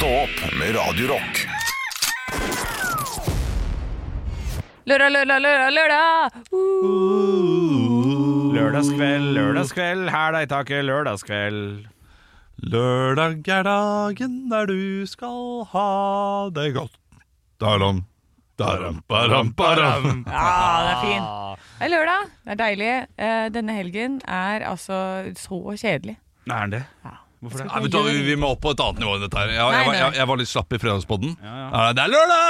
Stå opp med Radio Rock. Lørdag, lørdag, lørdag, lørdag! Lørdagskveld, lørdagskveld, hæla i taket, lørdagskveld. Lørdag er dagen der du skal ha det godt. Daram, daram, baram, baram. Ja, det er fin. Det er lørdag, det er deilig. Eh, Denne helgen er altså så kjedelig. Er den det? Ja. Hvorfor det? Nei, vet du, hva, vi, vi må opp på et annet nivå enn dette her. Jeg, jeg, Nei, var- nei. jeg, jeg var litt slapp i fredagspodden. Ja, ja. Ja, Det er lørdag!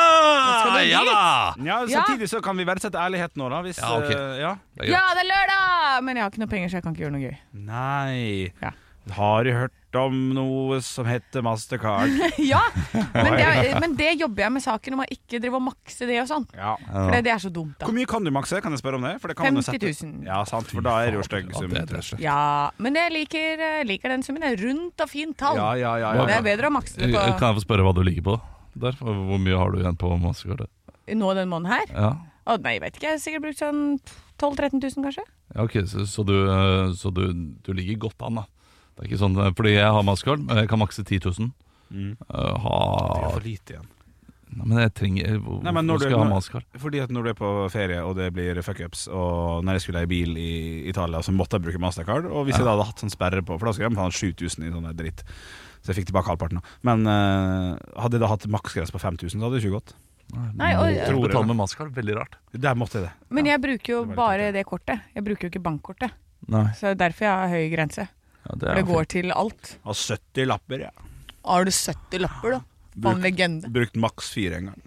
Skal du Ja dit? da! Ja, Ja. Samtidig så kan vi verdsette ærlighet nå, da. Hvis, Ja, ok. eh, ja. Det er Ja, det er lørdag! Men jeg har ikke noe penger, så jeg kan ikke gjøre noe gøy. Nei. Ja. Har du hørt om noe som heter Mastercard? Ja, men det, men det jobber jeg med saken om å ikke drive og makse det og sånn. Ja. For det, det er så dumt, da. Hvor mye kan du makse? Kan jeg spørre om det? For det kan man jo 50 sette- 000. Ja, sant, for da er det jo stygg sum. Ja, men jeg liker, liker den summen. Er rundt og fint tall. Ja, ja, ja, Det ja. er bedre å makse det på Kan jeg få spørre hva du ligger på der? Hvor mye har du igjen på Mastercard? nå den måneden her. Ja. Å, nei, jeg vet ikke. Jeg har sikkert brukt sånn 12 000-13 000, kanskje. Ja, ok, Så, så, du, eh, så du, du ligger godt an, da. Det er ikke sånn, eh, Fordi jeg har Mastercard, men jeg kan makse 10 000. Mm. Eh, Det er for lite igjen. Nei, Men jeg trenger Hvor, Nei, men når du- skal jeg ha Mastercard? Fordi at når du er på ferie og det blir fuckups, og når jeg skulle leie bil i Italia, så måtte jeg bruke Mastercard. Og hvis jeg da hadde hatt sånn sperre på, for da skulle jeg ha 7000 i sånn dritt. Så jeg fikk tilbake halvparten. Men uh, hadde jeg da hatt maksgrense på 5000, så hadde det ikke gått. Nei, og- Må Tror betale med Mastercard? Veldig rart. Der måtte jeg det. Men jeg bruker jo det bare det kortet. Jeg bruker jo ikke bankkortet. Nei, Så det er derfor jeg har høy grense. Ja, det er det går fint. til alt. Har 70 lapper, ja. Har du 70 lapper, da? For legende. Brukt maks fire en gang.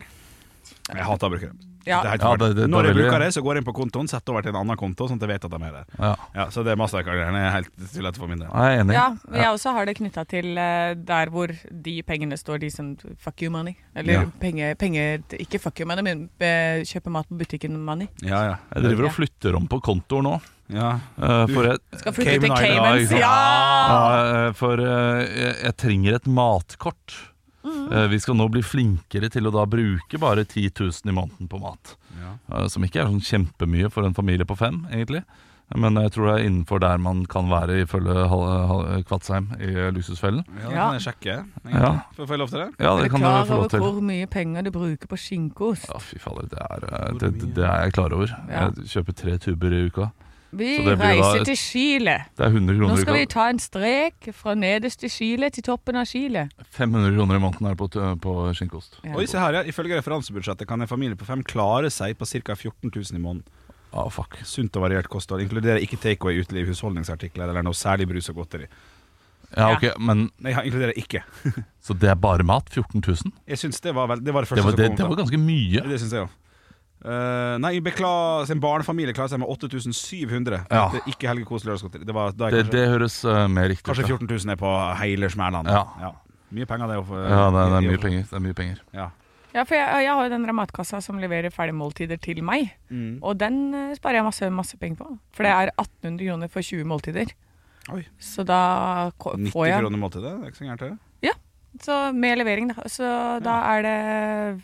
Jeg hater å bruke dem. Ja. Det Ja, det- det- det Når jeg bruker det, så går jeg inn på kontoen, setter over til en annen konto, sånn at jeg vet at de er der. Ja, Ja, så det Mastercard-greiene er helt tullete for min del. jeg er enig. Ja, men jeg også har det knytta til eh, der hvor de pengene står, de som fuck you money. Eller Ja. penger, penger Ikke fuck you money, men kjøper kjøpe mat på butikken money. Ja, ja. Jeg driver og flytter om på kontoer nå. Ja. eh, for jeg, Skal flytte til Caymans. ja. Ja! eh, for eh, jeg, jeg trenger et matkort. Mm. Vi skal nå bli flinkere til å da bruke bare 10 000 i måneden på mat. Ja. Som ikke er sånn kjempemye for en familie på fem, egentlig. Men jeg tror det er innenfor der man kan være, ifølge Kvatsheim i Luksusfellen. Ja, det kan jeg sjekke. Ja. Får jeg lov til det? Ja, Er det kan du klar få lov over hvor mye penger du bruker på skinkeost? Ja, fy fader, det er, det, det er jeg klar over. Ja. Jeg kjøper tre tuber i uka. Vi reiser da til Chile. Det er 100 kroner Nå skal vi ta en strek fra nederste Chile til toppen av Chile. 500 kroner i måneden er det på, på skinnkost. Ja. Oi, se her, ja. Ifølge referansebudsjettet kan en familie på fem klare seg på ca. 14 000 i måneden. Ah, fuck. Sunt og variert kosthold. Inkluderer ikke takeaway, uteliv, husholdningsartikler eller noe særlig brus og godteri. Ja, Ja. ok, men Nei, jeg inkluderer ikke. Så det er bare mat? 14 000? Jeg synes det var vel Det var det første Det var, som kom. det var ganske mye. Det synes jeg òg. nei, bekla, sin barnefamilie klarer seg med 8700. Ja. Det er Ikke helgekos lørdagsgodteri. Det, var- Det, kanskje, det høres uh, mer riktig ut. kanskje 14 000 er på hele smælene. Ja. Mye penger, det. å Ja, det, det er mye penger. Det er mye penger. Ja. Ja, for jeg, jeg har jo den matkassa som leverer ferdigmåltider til meg. Mm. Og den eh, sparer jeg masse, masse penger på. For det er 1800 kroner for 20 måltider. Oi. Så da 90 får jeg kroner måltidet. Det er ikke så gærent, det. Så med levering, da. Så da er det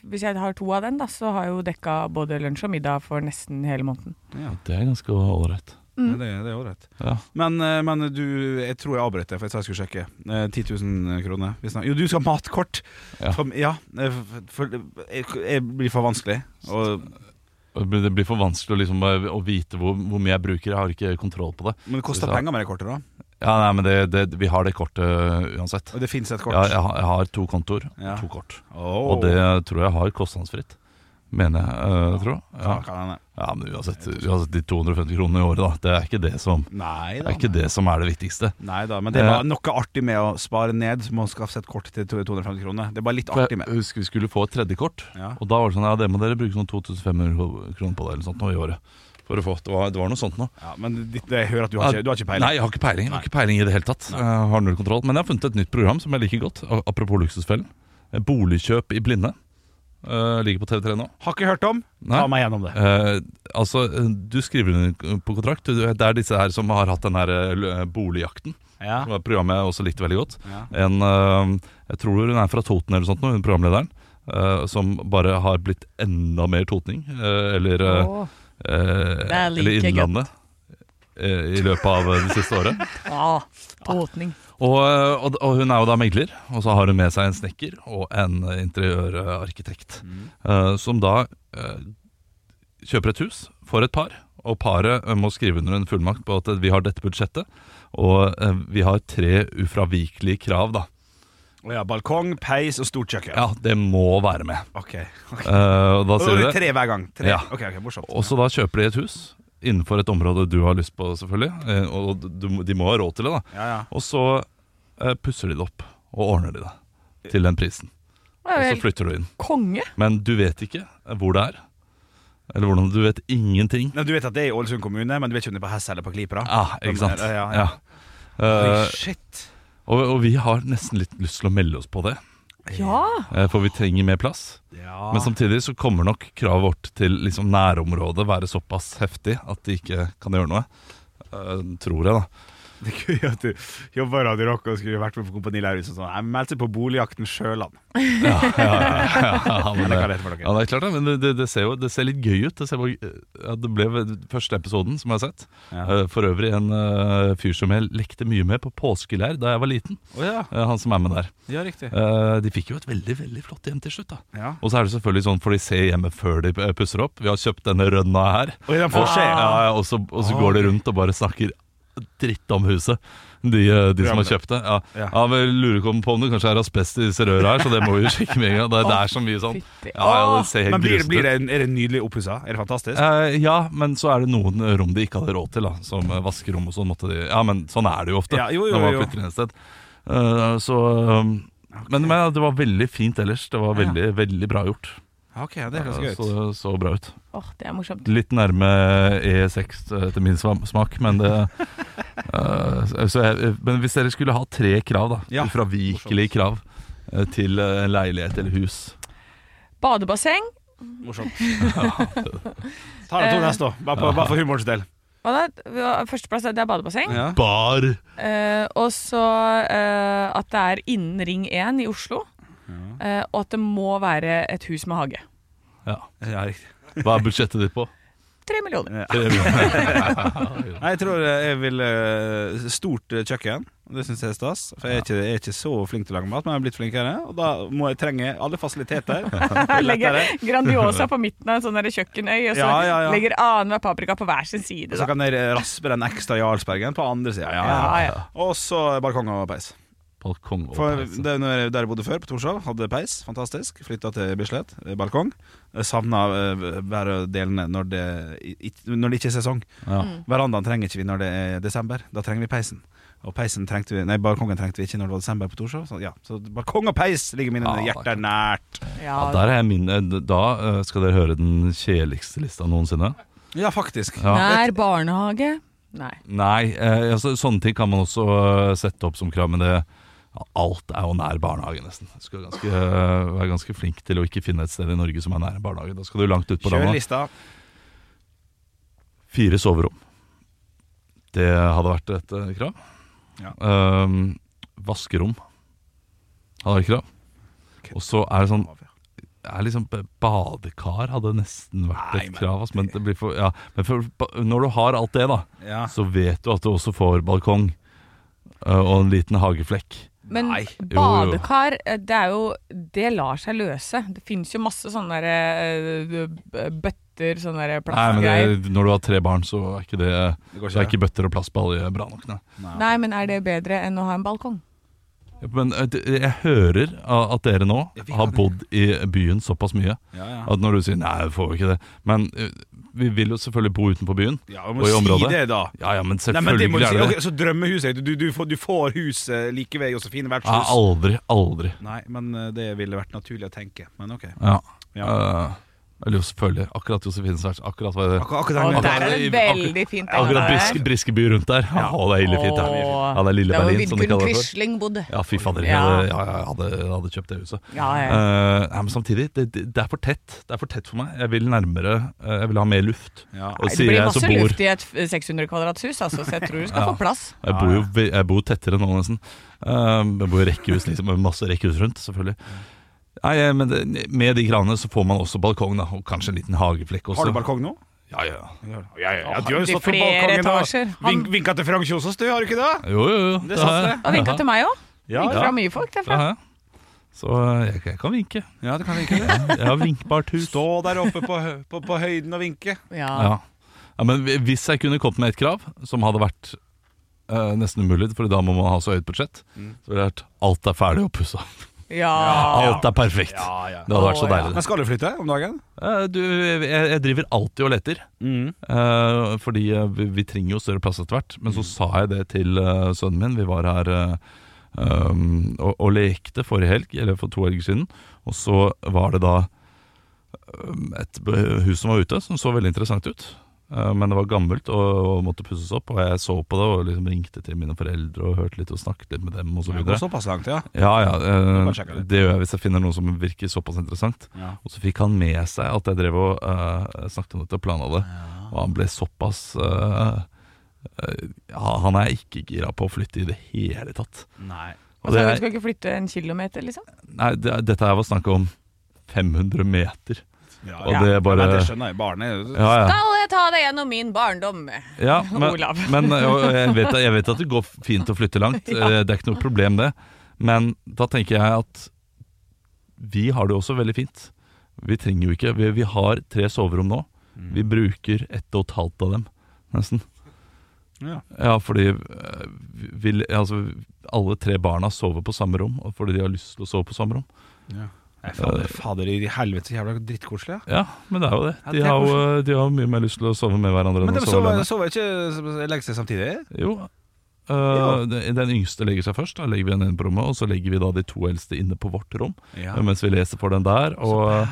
Hvis jeg har to av den, da, så har jeg jo dekka både lunsj og middag for nesten hele måneden. Ja, Det er ganske ålreit. Mm. det, det er ålreit. Ja. Men, eh, men du, jeg tror jeg avbrøt det, for jeg sa jeg skulle sjekke. Eh, 10 000 kroner. Jo, du skal ha matkort! Ja. For, ja eh, for, jeg, jeg blir for vanskelig. Og, Det blir for vanskelig å, liksom, eh, å vite hvor, hvor mye jeg bruker. Jeg har ikke kontroll på det. men det koster penger med det kortet, da. Ja, nei, men det, det, Vi har det kortet uansett. Og det fins et kort. Ja, jeg, har- jeg har to kontoer. Ja. To kort. Oh. Og det tror jeg har kostnadsfritt. Mener jeg. eh, tror jeg. Ja, Ja. ja, men uansett, uansett de 250 kronene i året, da. Det er ikke det som, Nei da. er, ikke det, som er det viktigste. Nei da, men det er noe artig med å spare ned. som å man skaffe et kort til 250 kroner. Det er bare litt artig med jeg husker vi skulle få et tredje kort, Ja. og da var det sånn Ja, det må dere bruke sånn 2500 kroner på det, eller sånt nå i året. For å få, det, var, det var noe sånt nå. Ja, men det, det, jeg hører at du har ikke, du har ikke peiling. Nei, jeg har ikke peiling. Jeg har ikke peiling i det hele tatt. Jeg har null kontroll. Men jeg har funnet et nytt program som jeg liker godt. Apropos Luksusfellen. Eh, Boligkjøp i blinde. Uh, ligger på TV3 nå. Har ikke hørt om. Nei. Ta meg gjennom det. Uh, altså, du skriver under på kontrakt. Du- Det er disse her som har hatt den her boligjakten. Ja. Som var programmet jeg også likte veldig godt. Ja. En, uh, jeg tror hun er fra Toten eller sånt, nå, hun programlederen. eh, som bare har blitt enda mer totning. eller eh, Eh, er like eller Innlandet. eh, I løpet av eh, det siste året. Ja, tåtning. Og, og, og hun er jo da megler, og så har hun med seg en snekker og en interiørarkitekt. eh, som da eh, kjøper et hus for et par, og paret må skrive under en fullmakt på at vi har dette budsjettet, og eh, vi har tre ufravikelige krav, da. Ja, balkong, peis og stort kjøkken. Ja, det må være med. Ok. ok. Eh, og da sier er det. tre hver gang. Tre. Ja. Ok, ok, morsomt. Og så da kjøper de et hus innenfor et område du har lyst på, selvfølgelig. Eh, og du, de må ha råd til det, da. Ja, ja. Og så eh, pusser de det opp, og ordner de det til den prisen. Det er Og så flytter du inn. konge. Men du vet ikke hvor det er. Eller hvordan Du vet ingenting. Nei, du vet at det er i Ålesund kommune, men du vet ikke om det er på Hess eller på Klipra? Ah, ikke sant? Ja, ja, ja. Ja. Oi, Eh, shit. Og, og vi har nesten litt lyst til å melde oss på det, Ja. eh, for vi trenger mer plass. Ja. Men samtidig så kommer nok kravet vårt til liksom nærområdet være såpass heftig at de ikke kan gjøre noe. Uh, tror jeg, da. Det er gøy at du jobber Radio Rock og skulle vært med på Kompani Lauritzen. Sånn. Jeg meldte på Boligjakten Sjøland. Ja, ja, ja, ja, men, Eller hva det, det heter for dere. ja, det er klart det, men det, ser jo det ser litt gøy ut. Det, ser, ja, det ble første episoden som jeg har sett. Ja. Eh, For øvrig en uh, fyr som jeg lekte mye med på påskeleir da jeg var liten. Oh, ja. Eh, han som er med der. ja, riktig. Uh, de fikk jo et veldig veldig flott hjem til slutt. da Ja. Og så er det selvfølgelig sånn for de ser hjemmet før de pusser opp. Vi har kjøpt denne rønna her. Og den får skje. Ja, ja, og så, og så går de rundt og bare snakker dritt om huset. De, eh, de som har kjøpt det. Ja. Ja. Vi lurer på om det kanskje er asbest i disse røra her, så det må vi sjekke med en gang. Det, det er så mye sånn. Ja, ja, det ser helt Men blir, blir det, er det nydelig oppussa? Er det fantastisk? Eh, ja, men så er det noen rom de ikke hadde råd til, da som eh, vaskerom og sånn. måtte de Ja, men sånn er det jo ofte Ja, jo, jo, jo. Eh, så um, men, men det var veldig fint ellers. Det var Ja. veldig, veldig bra gjort. Ok, det høres Eh, gøy ut. Så det så bra ut. Åh, det er morsomt. Litt nærme E6 etter min svam- smak, men det eh, så jeg, Men hvis dere skulle ha tre krav, da Ja, ufravikelige krav eh, til eh, en leilighet eller hus Badebasseng. Morsomt. Ta de to neste, da. Bare, på- bare for humorens del. Hva da? Førsteplass det er badebasseng. Ja. Bar! Eh, og så eh, at det er innen Ring 1 i Oslo. Eh, og at det må være et hus med hage. Ja. ja, riktig. Hva er budsjettet ditt på? Tre millioner. Nei, jeg tror jeg vil eh, Stort eh, kjøkken. Det syns jeg er stas. For jeg er, ikke, jeg er ikke så flink til å lage mat, men jeg har blitt flinkere. Og da må jeg trenge alle fasiliteter. Er Legger. Grandiosa på midten av en sånn kjøkkenøy, og så Ja, ja, ja. legger annenhver paprika på hver sin side. Så kan jeg raspe den ekstra Jarlsbergen på andre sida. Ja, Ja, ja. ja. Og så balkong og peis. Balkong og For peis. det, når jeg, Der jeg bodde før, på Torshov, hadde peis. Fantastisk. Flytta til Bislett. eh, Balkong. Jeg Savna uh, bare delene når det, i, når det ikke er sesong. Ja. Verandaen trenger ikke vi når det er desember. Da trenger vi peisen. Og peisen trengte vi Nei, balkongen trengte vi ikke når det var desember på Torshov. Så, ja. så balkong og peis ligger mine Ja, er hjerter nært. Ja, Ja, der er jeg min, eh, da eh, skal dere høre den kjedeligste lista noensinne. Ja, faktisk. Ja. Nær barnehage? Nei. Nei, eh, altså, sånne ting kan man også eh, sette opp som krav, men det Alt er jo nær barnehage, nesten. Du skal ganske, eh, være ganske flink til å ikke finne et sted i Norge som er nær barnehage. Da skal du langt ut på Kjør lista. Fire soverom. Det hadde vært et eh, krav. Ja. Ehm, vaskerom hadde vært krav. Og så er det sånn er liksom Badekar hadde nesten vært Nei, et men- krav. Men, for, ja, men for, når du har alt det, da, Ja. så vet du at du også får balkong eh, og en liten hageflekk. Men Nei. Jo, jo. badekar, eh, det er jo Det lar seg løse. Det finnes jo masse sånne der, eh, bøtter, sånne der Nei, men plastgreier. det, Når du har tre barn, så er ikke det Det Så er ikke. ikke bøtter og plastball bra nok. Nei. Nei, men er det bedre enn å ha en balkong? Men eh, jeg hører at dere nå Ja, har bodd i byen såpass mye Ja, ja. at når du sier nei, får vi ikke det Men eh, vi vil jo selvfølgelig bo utenfor byen. ja Og i si området? det, da. Ja, ja, men Nei, men det selvfølgelig si. det Ok, det. så drømmehuset du, du, får, du får hus like ved Josefine Ja, vertshus. aldri, aldri. Nei, men eh, det ville vært naturlig å tenke. Men ok. Ja. Ja. Eh, eller jo, selvfølgelig. Akkurat Josefine verts. Akkurat akkurat, akkurat den, der er det akkurat- veldig fint. Akkurat briske, Briskeby rundt der. Ja. Å, det er ille fint. der. Ja det er Lille Berlin, som de kaller det for. Bodde. Ja, fy fader. Jeg Ja. hadde, ja, ja, jeg hadde, jeg hadde kjøpt det huset. Ja, ja. Uh, men samtidig, det, det, er for tett. Det er for tett for meg. Jeg vil nærmere eh, Jeg vil ha mer luft. ja. Og Nei, det blir masse bor luft i et f- 600 kvadrathus, altså, så jeg tror du skal Ja. få plass. Jeg bor jo jeg bor tettere nå, nesten. Uh, jeg bor i rekkehus, liksom, med masse rekkehus rundt, selvfølgelig. Nei, eh, men det, Med de kranene så får man også balkong, da, og kanskje en liten hageflekk også. Har du balkong nå? Ja, ja. Ja, ja, ja, du har jo stått på balkongen da etasjer. Vink, vinka til Frank Kjosås, du, har du ikke det? Jo, jo, jo. Det jeg. det. Og vinka til meg òg. Ja, Vinka ja. fra mye folk derfra. Så eh, jeg, jeg kan vinke. ja du kan vinke det. Jeg har vinkbart hus. Stå der oppe på, hø- på, på høyden og vinke. Ja. Ja. ja, Men hvis jeg kunne kommet med et krav som hadde vært eh, nesten umulig, for da må man ha så høyt budsjett, så ville det vært alt er ferdig og pussa. Ja. Alt er perfekt. Ja, ja. Det hadde vært så deilig. Men skal du flytte om dagen? Eh, du, jeg, jeg driver alltid og leter. Eh, fordi eh, vi, vi trenger jo større plass etter hvert. Men så sa jeg det til eh, sønnen min. Vi var her eh, um, og, og lekte forrige helg, eller for to helger siden. Og så var det da um, et b- hus som var ute, som så veldig interessant ut. Eh, men det var gammelt og, måtte pusses opp. Og jeg så på det og liksom ringte til mine foreldre og hørte litt og snakket litt med dem. Og så Det videre. går såpass langt, ja. Ja, ja, eh, det. gjør jeg hvis jeg finner noe som virker såpass interessant. Ja. Og så fikk han med seg at jeg drev og eh, snakket om dette og planla det. Og han ble såpass eh, eh, ja, Han er ikke gira på å flytte i det hele tatt. Nei. Og Altså, du skal ikke flytte en kilometer, liksom? nei, det, dette her var snakk om 500 meter. Ja, Og det er bare- Men det skjønner jeg. Barnet Ja, ja. Skal jeg ta deg gjennom min barndom? ja men, Olav. men jeg, vet, jeg vet at det går fint å flytte langt. eh, Det er ikke noe problem, det. Men da tenker jeg at vi har det også veldig fint. Vi trenger jo ikke Vi, vi har tre soverom nå. Vi bruker ett og et halvt av dem, nesten. Ja. Ja, fordi eh, vi, altså, alle tre barna sover på samme rom, fordi de har lyst til å sove på samme rom. Nei, fader, fader i helvete, så jævla drittkoselig. Ja. Ja, men det er jo det. Ja, De det er har jo de har mye mer lyst til å sove med hverandre Men de sover, ikke legger seg samtidig? Jo. øh, den- den yngste legger seg først. Da legger vi henne inn på rommet, og så legger vi da de to eldste inne på vårt rom. Ja. Mens vi leser for den der, og,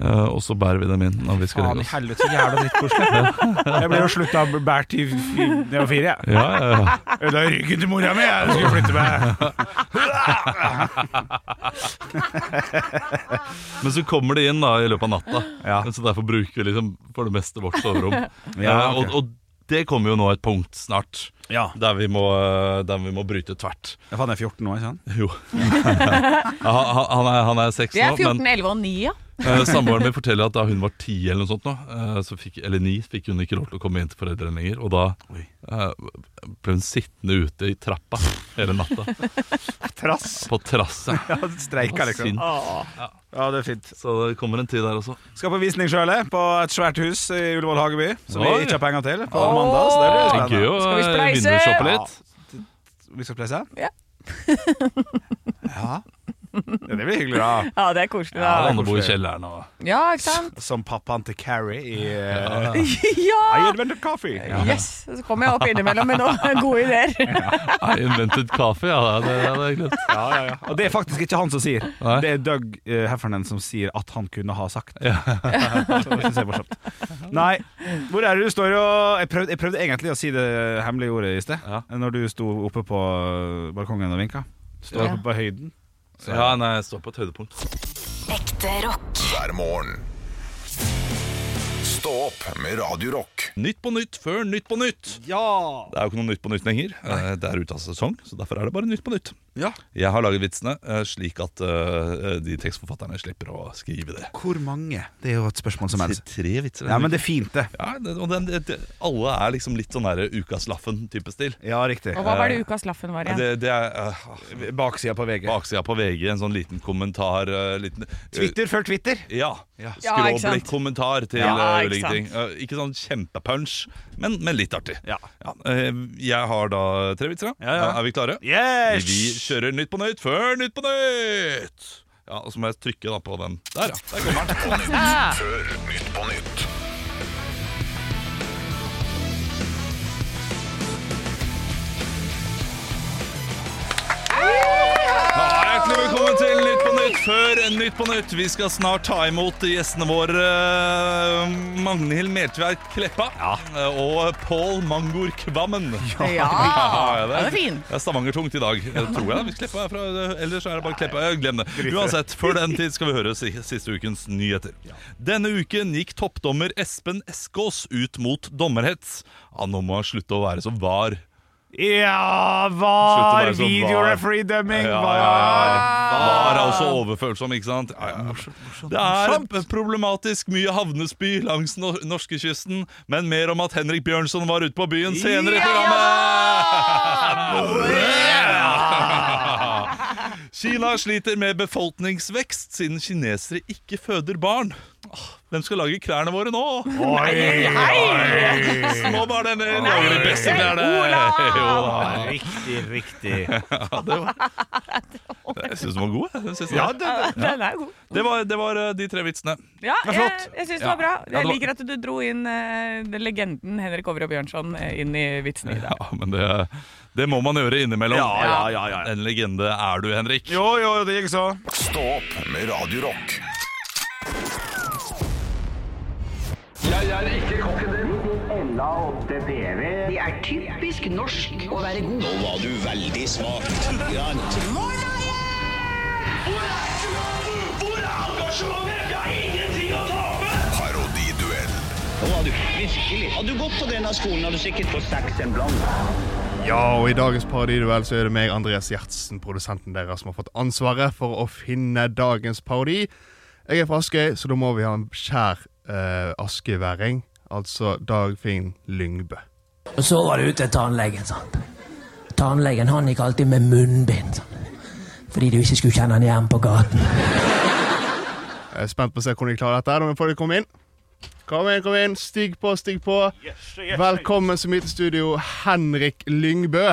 øh, og så bærer vi dem inn når vi skal Faen i helvete, så jævla drittkoselig. Jeg ble jo slutta båret i jeg var fire. jeg. Ja, ja, ja. Ødela ryggen til mora mi, jeg skulle flytte meg. Men så kommer de inn da i løpet av natta, Ja. så derfor bruker vi liksom for det meste vårt soverom. Ja, okay. ok. og, og det kommer jo nå et punkt snart Ja. der vi må, der vi må bryte tvert. Jeg faen, jeg er 14 nå, ikke sant? Jo. Han, han, er, han er seks Det er 14, men 11 og 9, ja. Eh, samboeren min forteller at da hun var ti eller noe sånt, nå, eh, så fikk, eller ni, fikk hun ikke lov til å komme inn til foreldrene lenger. Og da eh, ble hun sittende ute i trappa hele natta. Trass. På trass Ja, streika liksom. Sint. Ja, det er fint. Så det kommer en tid der også. Skal på visning sjøl, på et svært hus i Ullevål Hageby. Som Oi. vi ikke har penger til på mandag. Så det blir Det er spennende. gøy å Skal vi eh, spleise? vindusshoppe litt. Vi skal spleise? Ja. ja. Ja, Det blir hyggelig, da. Ja, det er koselig. Ja, da. Ja, Alle bor i kjelleren og Ja, ikke sant? Som pappaen til Carrie i uh, Ja! I invented coffee. Ja. Yes! Så kommer jeg opp innimellom med noen gode ideer. I invented coffee, ja. Det, det hadde jeg glemt. Ja, ja, ja. Og det er faktisk ikke han som sier. Nei. Det er Doug uh, Heffernan som sier at han kunne ha sagt. Så det synes jeg er morsomt. Nei, hvor er det du står og Jeg prøvde, jeg prøvde egentlig å si det hemmelige ordet i sted, Ja. når du sto oppe på balkongen og vinka. Står Ja. oppe på høyden. Så- Ja, nei, jeg står på et høydepunkt. Ekte rock. hver morgen. Stå opp med Radio Rock. Nytt på nytt før Nytt på nytt. Ja! Det er jo ikke noe Nytt på nytt lenger. Eh, Det er ute av sesong, så derfor er det bare Nytt på nytt. Ja. Jeg har laget vitsene eh, slik at eh, de tekstforfatterne slipper å skrive det. Hvor mange? Det er jo et spørsmål som helst. Tre vitser. Ja, men det er fint, det. ja, det, og den, det, det, Alle er liksom litt sånn der Ukas Laffen-type stil. Ja, riktig. Og hva var det ukas laffen var igjen? Det, det er uh, Baksida på VG. baksida på VG, en sånn liten kommentar uh, liten, Twitter før Twitter. Ja. Ja. Sant? Skråblikk-kommentar til Ja, eh, ulike ting. Ikke sånn kjempepunch, men, men litt artig. Ja. eh, jeg har da tre vitser. Ja. Er vi klare? Yes! Vi kjører Nytt på Nytt før Nytt på Nytt! Ja, Og så må jeg trykke da på den. Der, ja. Der kommer den. Før Nytt på nytt. Ja, hjertelig velkommen til Nytt før Nytt på Nytt. Vi skal snart ta imot gjestene våre eh, Magnhild Meltveit Kleppa ja. og Pål Mangor Kvammen. Ja, Ja, det er fin. Det er Stavanger-tungt i dag, ja. tror jeg. Hvis Kleppa er fra, ellers er det bare Kleppa. Eh, Glem det. Uansett, før den tid skal vi høre siste ukens nyheter. Denne uken gikk toppdommer Espen Eskås ut mot dommerhets. Ja, nå må han slutte å være så var. Ja, var være så var. videoreferee-dømming! Ja, ja, ja. Var er også overfølsom, ikke sant? Det er problematisk mye havnesby langs nor norskekysten, men mer om at Henrik Bjørnson var ute på byen senere i programmet! Kina sliter med befolkningsvekst siden kinesere ikke føder barn. Hvem skal lage klærne våre nå? Oi! Nå var eller lager de beste klærne? Jo da. Riktig, riktig. Jeg syns den var god. Den, den Ja, var- det, det. Den er god. Det var, det var eh, de tre vitsene. Ja, jeg, jeg syns det var bra. Jeg liker at du dro inn uh, legenden Henrik Over og Bjørnson eh, inn i vitsene i dag. Ja, men det, det må man gjøre innimellom. Ja, ja, ja, ja. En legende er du, Henrik. Jo, jo, det gikk så. Stå opp med Radio Rock. Det er typisk norsk å være god. Nå var du veldig smak. Grant. Hvor er engasjementet? Jeg har ingenting å tape! Parodiduell. Nå var du virkelig. Hadde du gått på denne skolen, hadde du sikkert fått seks en blant. Ja, og i dagens parodiduell så er det meg, Andreas Gjertsen, produsenten deres, som har fått ansvaret for å finne dagens parodi. Jeg er fra Askøy, så da må vi ha en kjær uh, askeværing, Altså Dagfinn Lyngbø. Og så var det ut til tannlegen. sant? Tannlegen han gikk alltid med munnbind. sant? Fordi du ikke skulle kjenne han igjen på gaten. Jeg er spent på å se hvordan de klarer dette. Da får de komme inn. Kom inn, kom inn. Stig på, stig på. Velkommen så mye til studio, Henrik Lyngbø.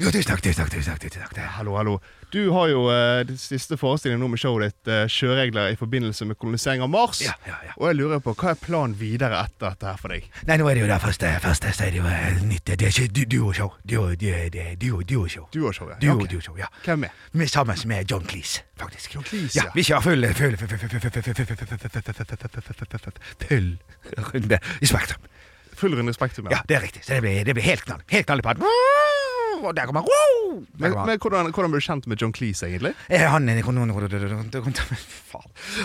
Jo, tusen takk, tusen takk, tusen takk, tusen takk. Hallo, hallo. Du har jo eh, det siste forestillingen nå med showet ditt, eh, 'Sjøregler i forbindelse med kolonisering av Mars'. Ja, ja, ja. Og jeg lurer på, hva er planen videre etter dette her for deg? Nei, nå er det jo det første, første så er det jo eh, nytt. Det er ikke du- duoshow. Duo, du- det er duo, duoshow. Duoshow, ja. Duo, Ok. duoshow, ja. Hvem er? Vi er sammen med John Cleese, faktisk. John Cleese, ja. ja. Vi kjører full, full, full, runde i Spektrum. Full runde i Spektrum, Ja, det er riktig. Så det blir, det blir helt knall. Helt knall i paden. Og der kommer han. Der Men, kommer men hvordan, hvordan ble du kjent med John Cleese, egentlig? Eh, Han,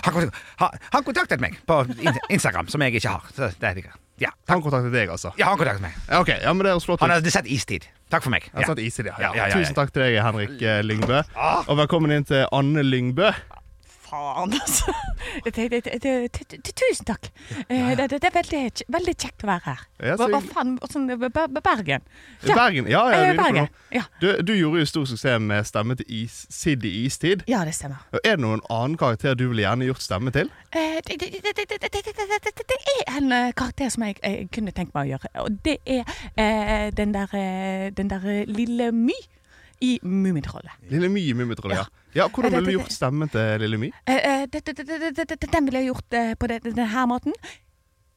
han, han, han kontaktet meg på in- Instagram, som jeg ikke har. Så det er, ja, Han kontaktet deg, altså? ja, han kontaktet meg. Ja, Ok, ja, men det er flott. Han hadde sett istid. Takk for meg. Jeg har satt is i det. Ja. Ja, ja, ja, ja. Tusen takk til deg, Henrik eh, Lyngbø. Og velkommen inn til Anne Lyngbø faen, altså. Tusen takk. Det, er veldig, kjekt å være her. Hva, faen Bergen. Bergen, ja. Du, gjorde jo stor suksess med stemme til Sid i Istid. Ja, det stemmer. Er det noen annen karakter du ville gjerne gjort stemme til? Det er en karakter som jeg kunne tenkt meg å gjøre, og det er den der lille My i Mummitrollet. Lille My i Mummitrollet, ja. Ja. Hvordan ville du det- gjort stemmen til Lille My? Eh, eh, det- det- det- det- det- det- Den ville jeg gjort eh, på den, den her måten.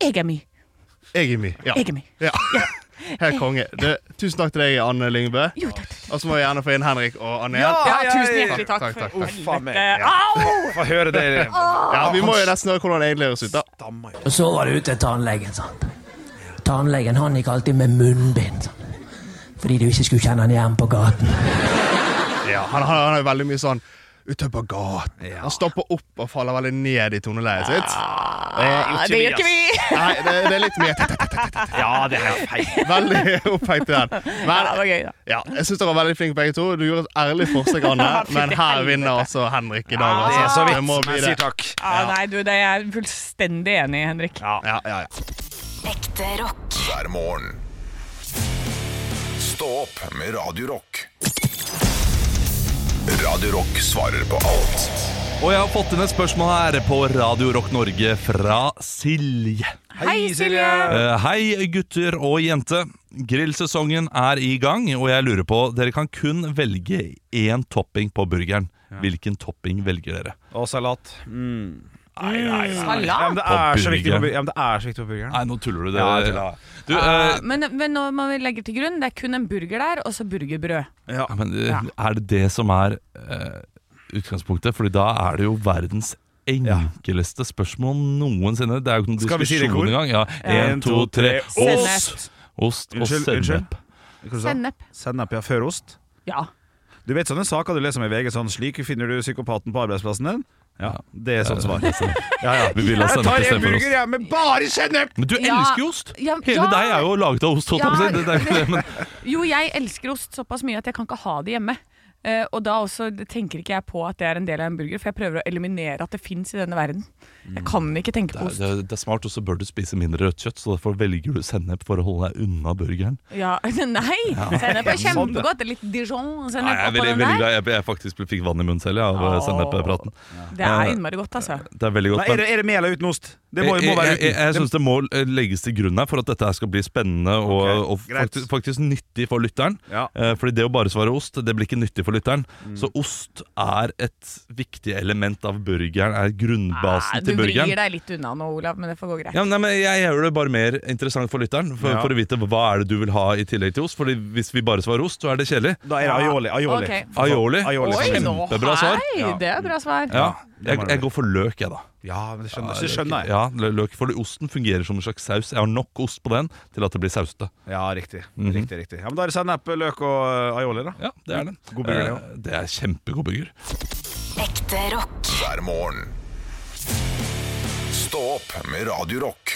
Jeg er My. Jeg er My. Ja. Jeg er My. ja. Helt konge. Det, tusen takk til deg, Anne Lyngbø. Jo, takk, takk. Og så må vi gjerne få inn Henrik og Anne. Ja, ja, tusen hjertelig takk, takk, takk, takk. Uff, meg. Ja. Au! Få høre det. Ja, Vi må jo nesten høre hvordan det egentlig høres ut. da Og så var det ut til tannlegen. sant? Tannlegen han gikk alltid med munnbind. sant? Fordi du ikke skulle kjenne han igjen på gaten. Ja, han, han, han er veldig mye sånn ute på gaten. Han stopper opp og faller veldig ned i toneleiet sitt. Ah, det gjør ikke vi! Nei, det, det er litt mye Ja, det er feil. Veldig opphengt i den. Men var gøy, ja, jeg syns dere var veldig flinke begge to. Du gjorde et ærlig forsøk, Anne, men her vinner altså Henrik i dag. Ja, Det er Altså. så vidt, jeg sier takk. Ja, nei, du, det er jeg fullstendig enig i, Henrik. Ja. Ja, ja, ja. Ekte rock. hver morgen. Stå opp med Radio Rock. Radio Rock svarer på alt Og jeg har fått inn et spørsmål her på Radio Rock Norge fra Silje. Hei, Silje! Eh, hei, gutter og jente. Grillsesongen er i gang, og jeg lurer på Dere kan kun velge én topping på burgeren. Hvilken topping velger dere? Og salat. Mm. Nei, nei, nei. Ja, men det er så viktig på burgeren. Ja, men det er så viktig på burgeren. Nei, nå tuller du. Det. Ja, jeg tuller. du, eh, Men, men nå må vi legge til grunn det er kun en burger der, og så burgerbrød. Ja. men, eh, er det det som er eh, utgangspunktet? Fordi da er det jo verdens enkleste spørsmål noensinne. Det er jo ikke noen Skal vi si det i diskusjon kor? engang. Ja. En, to, tre. Sennep. Ost! Ost og Unnskyld, unnskyld. sennep. Hva sa? Sennep. Sennep, ja. Før ost. Ja. Du vet sånne saker du leser om i VG, sånn 'Slik finner du psykopaten på arbeidsplassen din'? Ja, det er sånn svar. Ja, ja. Vi vil ha Jeg tar en burger jeg, med bare sennep! Men du Ja. elsker jo ost! Ja, Hele ja. deg er jo laget av ost. holdt jeg på å si. Ja. Det, det er ikke det, men Jo, jeg elsker ost såpass mye at jeg kan ikke ha det hjemme. Uh, og da også tenker ikke jeg på at det er en del av en burger, for jeg prøver å eliminere at det fins i denne verden. Jeg kan ikke tenke på ost. Det, det er smart, og så bør du spise mindre rødt kjøtt, så derfor velger du sennep for å holde deg unna burgeren. Ja, Nei! Sennep er kjempegodt. det. kjempegodt. Litt dijon-sennep jeg er oppå den veldig der. Jeg, jeg faktisk fikk vann i munnen selv av Åh. senneppraten. Det er innmari godt, altså. Det er veldig godt. Men er, det, er det mel uten ost? Det må, jeg må være jeg, jeg, jeg syns det må eh, legges til grunn her for at dette skal bli spennende og, okay, og faktisk, faktisk nyttig for lytteren. Ja. Eh, fordi det å bare svare ost, det blir ikke nyttig for lytteren. Mm. Så ost er et viktig element av burgeren, er grunnbasen Ah, du til vrir deg litt unna nå, Olav, men det får gå greit. Ja, nei, men Jeg gjør det bare mer interessant for lytteren, for, Ja. for å vite hva er det du vil ha i tillegg til ost. Fordi Hvis vi bare svarer ost, så er det kjedelig. Da er det aioli. aioli. Okay. Aioli. Aioli. Oi, Kjempebra Kjempebra svar. Ja. Det er bra svar. Ja, jeg, jeg går for løk, jeg, da. Ja, men det skjønner, det skjønner jeg. Ja, løk, for Osten fungerer som en slags saus. Jeg har nok ost på den til at det blir sausete. Ja, riktig. Mhm. riktig, riktig. Ja, men Da er det sennep, løk og uh, aioli, da. Ja, det er det. God burger, det Eh, det er kjempegod burger. Ekte rock. hver morgen. Stå opp med Radio Rock.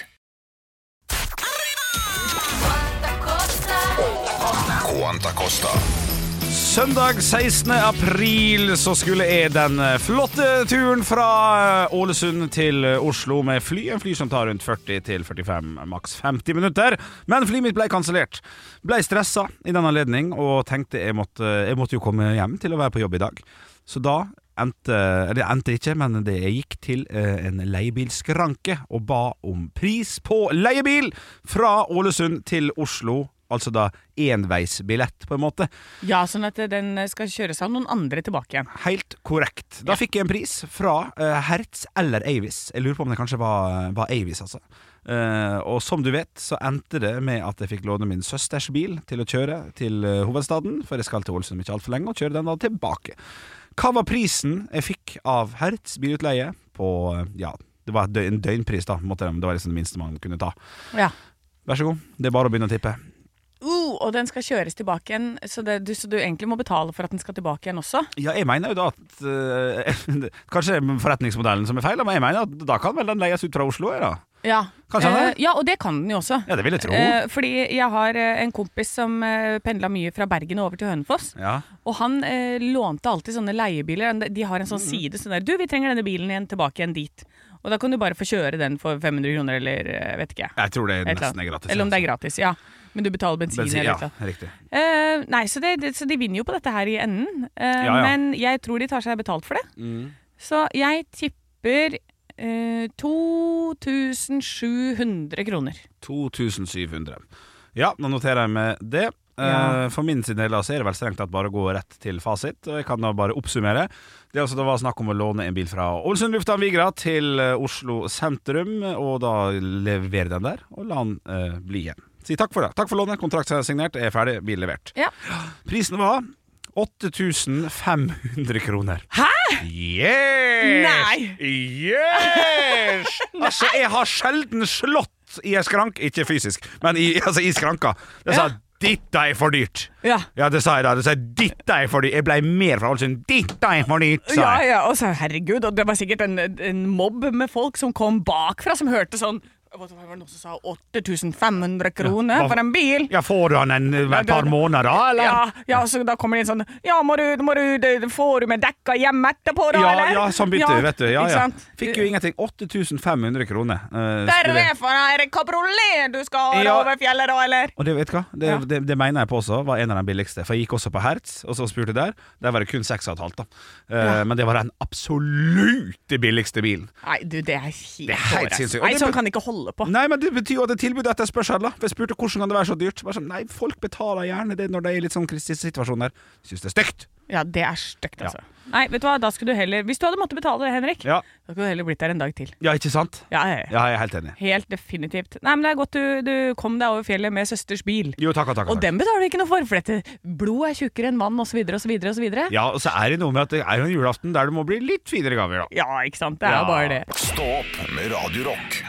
Quanta Costa. Søndag 16. april så skulle jeg den flotte turen fra eh, Ålesund til eh, Oslo med fly. En fly som tar rundt 40 til 45, maks 50 minutter. Men flyet mitt ble kansellert. Ble stressa i den anledning og tenkte jeg måtte, jeg måtte jo komme hjem til å være på jobb i dag. Så da endte Det endte ikke, men det gikk til eh, en leiebilskranke og ba om pris på leiebil fra Ålesund til Oslo. Altså da enveisbillett, på en måte. Ja, sånn at den skal kjøres av noen andre tilbake igjen. Helt korrekt. Da fikk jeg en pris fra eh, Hertz eller Avis. Jeg lurer på om det kanskje var, var Avis, altså. Uh, og som du vet, så endte det med at jeg fikk låne min søsters bil til å kjøre til hovedstaden, for jeg skal til Ålesund ikke altfor lenge, og kjøre den da tilbake. Hva var prisen jeg fikk av Hertz bilutleie på Ja, det var en døgnpris, da. Det var liksom det minste man kunne ta. Ja. Vær så god. Det er bare å begynne å tippe. Uh, og den skal kjøres tilbake igjen, så, det, du, så du egentlig må betale for at den skal tilbake igjen også? Ja, jeg mener jo da at eh, Kanskje forretningsmodellen som er feil, men jeg mener at da kan vel den leies ut fra Oslo? Ja, da. Ja. Kanskje han er det? ja, og det kan den jo også. Ja, det vil jeg tro. Eh, fordi jeg har eh, en kompis som eh, pendla mye fra Bergen og over til Hønefoss. Ja. Og han eh, lånte alltid sånne leiebiler. De har en sånn Mm. side sånn der Du, vi trenger denne bilen igjen tilbake igjen dit. Og da kan du bare få kjøre den for 500 kroner, eller eh, vet ikke jeg. Jeg tror det Et eller nesten annet. er gratis. Eller om det er gratis, ja. Men du betaler bensin, Bensin, eller ja, riktig. Eh, nei, så, det, det, så de vinner jo på dette her i enden. Eh, Ja, ja. Men jeg tror de tar seg betalt for det. Mm. Så jeg tipper eh, 2700 kroner. 2700. Ja, nå noterer jeg med det. Eh, Ja. For min sin del så er det vel strengt tatt bare å gå rett til fasit. Og jeg kan da bare oppsummere. Det, altså, var snakk om å låne en bil fra Ålesund lufthavn Vigra til eh, Oslo sentrum, og da levere den der, og la den eh, bli igjen. Si takk for det. Takk for lånet. Kontrakt er signert, er ferdig, bil levert. Ja. Prisen var 8500 kroner. Hæ?! Yes! Nei! Yes! altså, jeg har sjelden slått i en skrank, ikke fysisk, men i, altså, i skranka. Jeg sa Ja. 'Dette er for dyrt'. Ja. Ja, det sa jeg da. Det sa 'Dette er for dyrt'. Jeg ble mer fra Ålesund. 'Dette er for dyrt', sa Ja, ja, og så herregud, og det var sikkert en, en mobb med folk som kom bakfra, som hørte sånn Hva var det noen som sa 8500 kroner ja, for en bil? Ja, får du den en, et Ja, par måneder, da, eller? Ja, ja, så da kommer det inn sånn Ja, må du, må du Får du med dekka hjem etterpå, da, Ja, eller? ja, sånn bytte, vet du. Ja, ja. Fikk jo ingenting. 8500 kroner. Uh, Der er for en kabriolet du skal ha Ja. over fjellet, da, eller? Og det vet du hva? Det, Ja. det, det mener jeg på også var en av de billigste. For jeg gikk også på Hertz, og så spurte jeg der. Der var det kun 6,5. da. Uh, Ja. Men det var den absolutt billigste bilen. Nei, du, det er helt, Det er helt sinnssykt. Nei, sånn kan ikke holde på. Nei, men det betyr jo at det er tilbud etter spørsel. da For jeg spurte hvordan kan det være så dyrt. Bare sånn, nei, folk betaler gjerne det når det er litt sånn krisesituasjoner. Syns det er stygt. Ja, det er stygt, altså. Nei, vet du hva, da skulle du heller Hvis du hadde måttet betale det, Henrik, Ja. da skulle du heller blitt der en dag til. ja, ikke sant? Ja, jeg, ja. Ja, jeg er helt enig. Helt definitivt. Nei, men det er godt du, du kom deg over fjellet med søsters bil. Jo, takk takk, takk. Og den betaler du ikke noe for, for dette blod er tjukkere enn vann, osv., osv., osv. Ja, og så er det noe med at det er jo en julaften der det må bli litt finere gaver, da. Ja, ikke sant. Det er Ja. jo bare det. Stå opp med Radio Rock.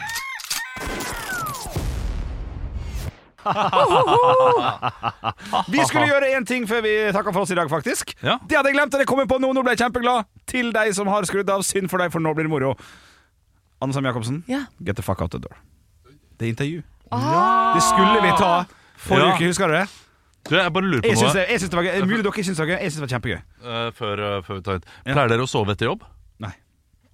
Vi skulle gjøre én ting før vi takka for oss i dag, faktisk. Ja. Det hadde jeg glemt, og det kom jeg på nå. Nå ble jeg kjempeglad. Til deg som har skrudd av. Synd for deg, for nå blir det moro. Anne Sam Jacobsen, Ja. get the fuck out the door. Det er intervju. Ah. Det skulle vi ta forrige Ja. uke, husker du det? Du, jeg bare lurer på Jeg syns det, jeg syns det var gøy. Mulig dere syns det var gøy. Jeg syns det var kjempegøy. Uh, før, uh, før vi tar ut. Ja. Pleier dere å sove etter jobb? Nei.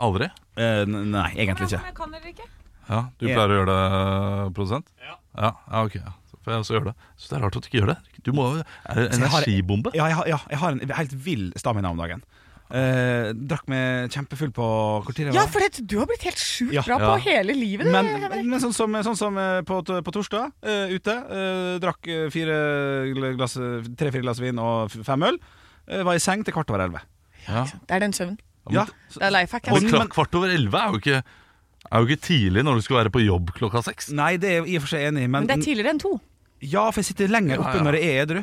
Aldri? Uh, nei, egentlig ikke. Jeg kan dere ikke? Ja, Du Ja. pleier å gjøre det, produsent? Ja. Ja, ja ok. Ja. Så jeg også gjør det. Så det er rart at du ikke gjør det. Du må, Er det en jeg har- energibombe? Ja, jeg har, ja, jeg har en helt vill stamina om dagen. Eh, drakk meg kjempefull på tid Ja, for det, du har blitt helt sjukt Ja. bra Ja. på hele livet. Men, men sånn som, sånn som eh, på, på torsdag, uh, ute. Uh, drakk tre-fire glass, tre-fire glass vin og fem øl. Uh, var i seng til kvart over elleve. Ja. Det er den søvnen. Ja. Det er life hack. Men kvart over elleve er jo ikke er jo ikke tidlig når du skal være på jobb klokka seks. Nei, det er jeg i og for seg enig i, men, Men det er tidligere enn to. Ja, for jeg sitter lenger oppe Ja, ja. når jeg er edru.